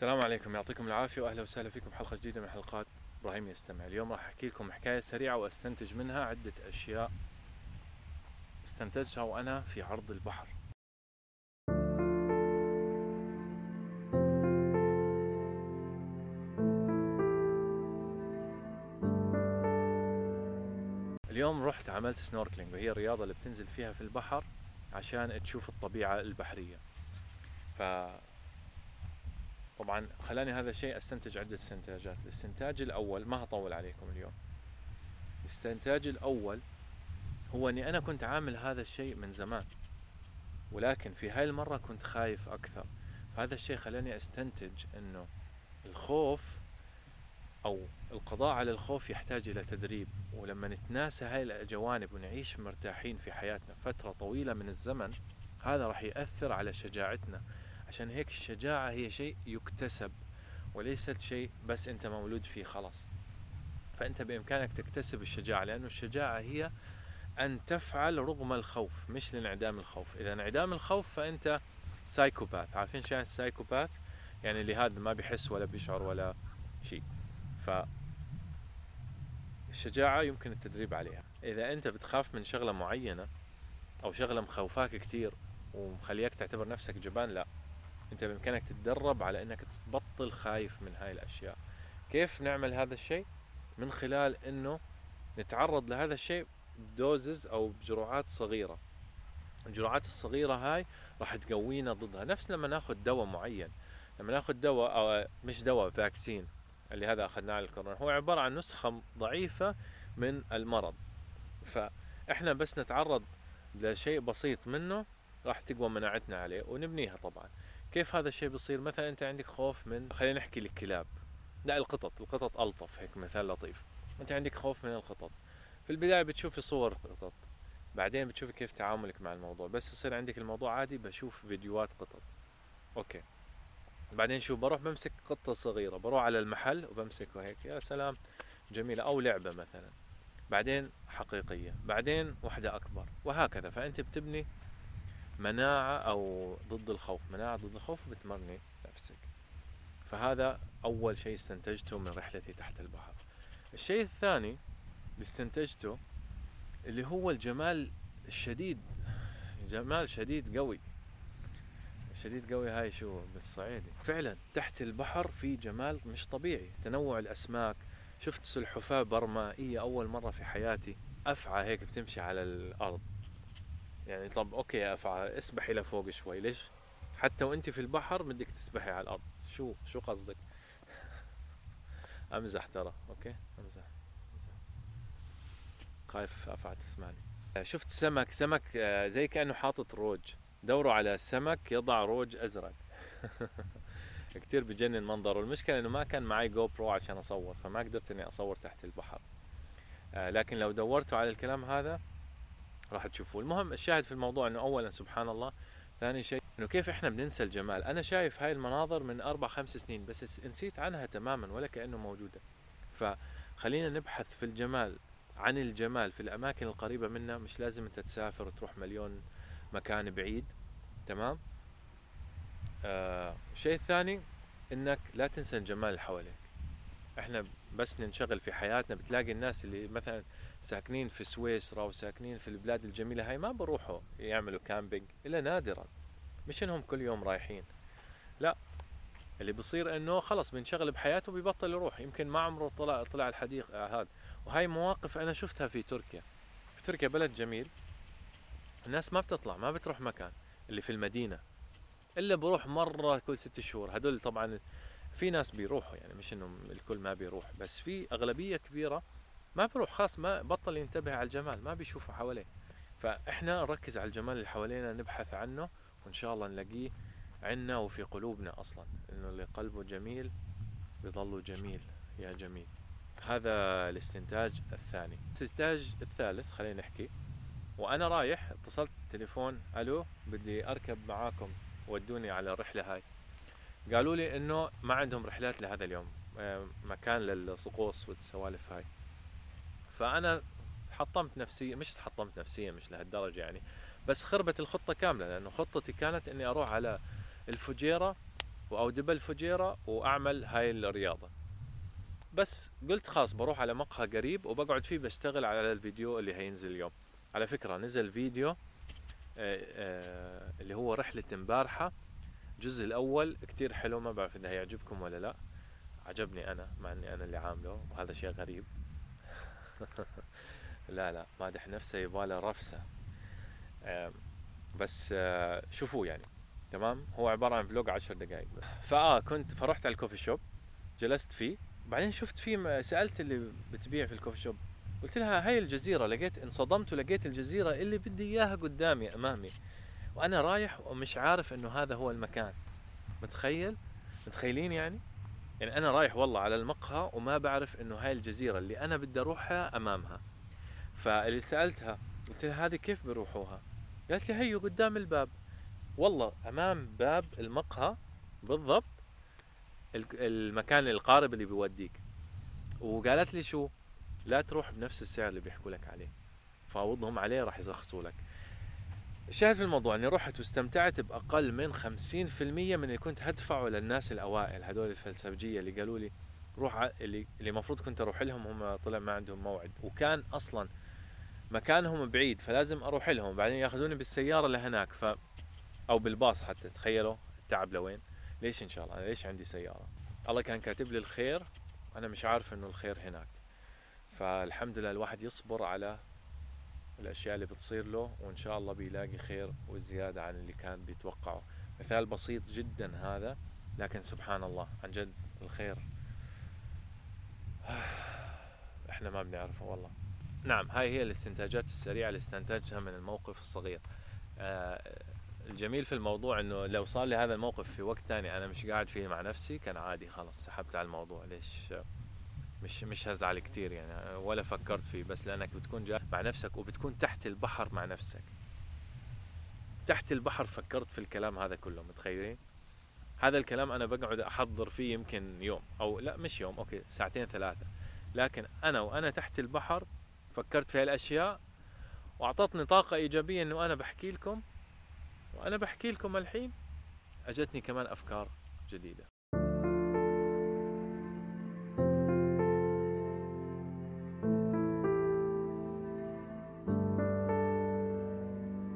السلام عليكم. يعطيكم العافية وأهلا وسهلا فيكم حلقة جديدة من حلقات إبراهيم يستمع. اليوم راح أحكي لكم حكاية سريعة وأستنتج منها عدة أشياء استنتجتها وأنا في عرض البحر. اليوم رحت عملت سنوركلينج وهي الرياضة اللي بتنزل فيها في البحر عشان تشوف الطبيعة البحرية. طبعا خلاني هذا الشيء أستنتج عدة استنتاجات. الاستنتاج الأول ما هطول عليكم اليوم. الاستنتاج الأول هو أني أنا كنت عامل هذا الشيء من زمان ولكن في هاي المرة كنت خايف أكثر. فهذا الشيء خلاني أستنتج أنه الخوف أو القضاء على الخوف يحتاج إلى تدريب. ولما نتناسى هاي الجوانب ونعيش مرتاحين في حياتنا فترة طويلة من الزمن هذا راح يأثر على شجاعتنا. عشان هيك الشجاعة هي شيء يكتسب وليست شيء بس أنت مولود فيه خلاص. فأنت بإمكانك تكتسب الشجاعة لأنه الشجاعة هي أن تفعل رغم الخوف مش لانعدام الخوف. إذا انعدام الخوف فأنت سايكوباث عارفين شو يعني السايكوباث يعني اللي هذا ما بيحس ولا بيشعر ولا شيء. ف الشجاعة يمكن التدريب عليها. إذا أنت بتخاف من شغلة معينة أو شغلة مخوفاك كتير ومخليك تعتبر نفسك جبان لا. أنت بإمكانك تتدرب على أنك تبطل خايف من هاي الأشياء. كيف نعمل هذا الشيء؟ من خلال أنه نتعرض لهذا الشيء بدوزز أو بجرعات صغيرة. الجرعات الصغيرة هاي راح تقوينا ضدها. نفس لما ناخذ دواء معين. لما ناخذ دواء أو مش دواء فاكسين اللي هذا أخذناه على الكورونا. هو عبارة عن نسخة ضعيفة من المرض. فإحنا بس نتعرض لشيء بسيط منه راح تقوى مناعتنا عليه ونبنيها طبعا. كيف هذا الشيء بيصير؟ مثلا أنت عندك خوف من خلينا نحكي الكلاب لا القطط القطط ألطف هيك مثال لطيف. أنت عندك خوف من القطط. في البداية بتشوفي صور قطط بعدين بتشوفي كيف تعاملك مع الموضوع. بس يصير عندك الموضوع عادي بشوف فيديوهات قطط. أوكي. بعدين شو؟ بروح بمسك قطة صغيرة بروح على المحل وبمسكه هيك. يا سلام جميلة. أو لعبة مثلا. بعدين حقيقية. بعدين واحدة أكبر. وهكذا. فأنت بتبني مناعة أو ضد الخوف. مناعة ضد الخوف بتمرني نفسك. فهذا أول شيء استنتجته من رحلتي تحت البحر. الشيء الثاني اللي استنتجته اللي هو الجمال الشديد. جمال شديد قوي. شديد قوي هاي شو؟ بالصعيدي فعلا تحت البحر في جمال مش طبيعي. تنوع الأسماك. شفت سلحفاة برمائية أول مرة في حياتي. أفعى هيك بتمشي على الأرض. يعني طب okay يا أفعى اسبحي لفوق شوي. ليش؟ حتى وأنت في البحر بدك تسبحي على الأرض. شو شو قصدك؟ أمزح ترى okay؟ أمزح خايف أفعى تسمعني. شفت سمك؟ سمك آه، زي كأنه حاطط روج. دوروا على سمك يضع روج أزرق. كتير بجنن منظره. المشكلة إنه ما كان معي جو برو عشان أصور فما قدرت إني أصور تحت البحر. آه لكن لو دورتوا على الكلام هذا راح تشوفوه. المهم الشاهد في الموضوع إنه اولا سبحان الله ثاني شيء إنه كيف إحنا بننسى الجمال؟ أنا شايف هاي المناظر من أربع خمس سنين بس نسيت عنها تماما ولا كأنه موجودة. فخلينا نبحث في الجمال عن الجمال في الأماكن القريبة منا. مش لازم أنت تسافر وتروح مليون مكان بعيد تمام؟ آه الشيء الثاني إنك لا تنسى الجمال اللي حواليك. إحنا بس ننشغل في حياتنا بتلاقي الناس اللي مثلا ساكنين في سويسرا وساكنين في البلاد الجميلة هاي ما بروحوا يعملوا camping إلا نادرا مش إنهم كل يوم رايحين. لا اللي بصير إنه خلص بينشغل بحياته بيبطل يروح يمكن ما عمره طلع طلع الحديقة آه هذا. وهاي مواقف أنا شفتها في تركيا. في تركيا بلد جميل الناس ما بتطلع ما بتروح مكان اللي في المدينة. إلا بروح مرة كل ست شهور. هدول طبعا في ناس بيروحوا يعني مش انه الكل ما بيروح بس في أغلبية كبيرة ما بروح خاص ما بطل ينتبه على الجمال ما بيشوفه حواليه. فإحنا نركز على الجمال اللي حوالينا نبحث عنه وإن شاء الله نلاقيه عنا وفي قلوبنا أصلا إنه اللي قلبه جميل بيظل جميل يا جميل. هذا الاستنتاج الثاني. الاستنتاج الثالث خلينا نحكي. وأنا رايح اتصلت تليفون ألو بدي أركب معاكم ودوني على الرحلة هاي. قالوا لي إنه ما عندهم رحلات لهذا اليوم آه، مكان للصقوص والسوالف هاي. فأنا حطمت نفسيا مش تحطمت نفسيا مش لهالدرجة يعني بس خربت الخطة كاملة لأنه خطتي كانت إني أروح على الفجيرة أو دبل فجيرة وأعمل هاي الرياضة. بس قلت خلاص بروح على مقهى قريب وبقعد فيه بشتغل على الفيديو اللي هينزل اليوم. على فكرة نزل فيديو آه، آه، اللي هو رحلة امبارحة الجزء الأول كتير حلو ما بعرف إذا هيعجبكم ولا لا. عجبني أنا مع إني أنا اللي عامله وهذا شيء غريب. لا لا مادح نفسه يباله رفسة. بس آه، شوفوه يعني. تمام؟ هو عبارة عن فلوج عشر دقائق فآه كنت فرحت على الكوفي شوب جلست فيه. بعدين شفت في سألت اللي بتبيع في الكوفي شوب. قلت لها هاي الجزيرة لقيت انصدمت ولقيت الجزيرة اللي بدي إياها قدامي أمامي. وأنا رايح ومش عارف إنه هذا هو المكان. متخيل؟ متخيلين يعني؟ يعني أنا رايح والله على المقهى وما بعرف إنه هاي الجزيرة اللي أنا بدي أروحها أمامها. فاللي سألتها قلت لها هذه كيف بروحوها قالت لي هيو قدام الباب. والله أمام باب المقهى بالضبط المكان القارب اللي بيوديك. وقالت لي شو؟ لا تروح بنفس السعر اللي بيحكوا لك عليه. فأوضهم عليه راح يرخصوا لك. الشاهد في الموضوع أني رحت واستمتعت بأقل من 50% من اللي كنت هدفعه للناس الأوائل هذول الفلسفجية اللي قالوا لي روح اللي اللي المفروض كنت أروح لهم هم طلع ما عندهم موعد. وكان أصلا مكانهم بعيد فلازم أروح لهم. بعدين يأخذوني بالسيارة لهناك ف أو بالباص حتى تخيلوا التعب لوين. ليش إن شاء الله؟ أنا ليش عندي سيارة؟ الله كان كاتب لي الخير أنا مش عارف إنه الخير هناك. فالحمد لله الواحد يصبر على الأشياء اللي بتصير له وإن شاء الله بيلاقي خير وزيادة عن اللي كان بيتوقعه. مثال بسيط جدا هذا لكن سبحان الله عن جد الخير. إحنا ما بنعرفه والله. نعم هاي هي الاستنتاجات السريعة اللي استنتجها من الموقف الصغير. آه الجميل في الموضوع إنه لو صار لي هذا الموقف في وقت تاني أنا مش قاعد فيه مع نفسي كان عادي خلاص سحبت على الموضوع. ليش؟ مش مش هزعل كتير يعني ولا فكرت فيه بس لأنك بتكون جاي مع نفسك وبتكون تحت البحر مع نفسك. تحت البحر فكرت في الكلام هذا كله متخيلين؟ هذا الكلام أنا بقعد أحضر فيه يمكن يوم أو لا مش يوم أوكي ساعتين ثلاثة. لكن أنا وأنا تحت البحر فكرت في هالأشياء وأعطتني طاقة إيجابية إنه أنا بحكي لكم وأنا بحكي لكم الحين أجتني كمان أفكار جديدة.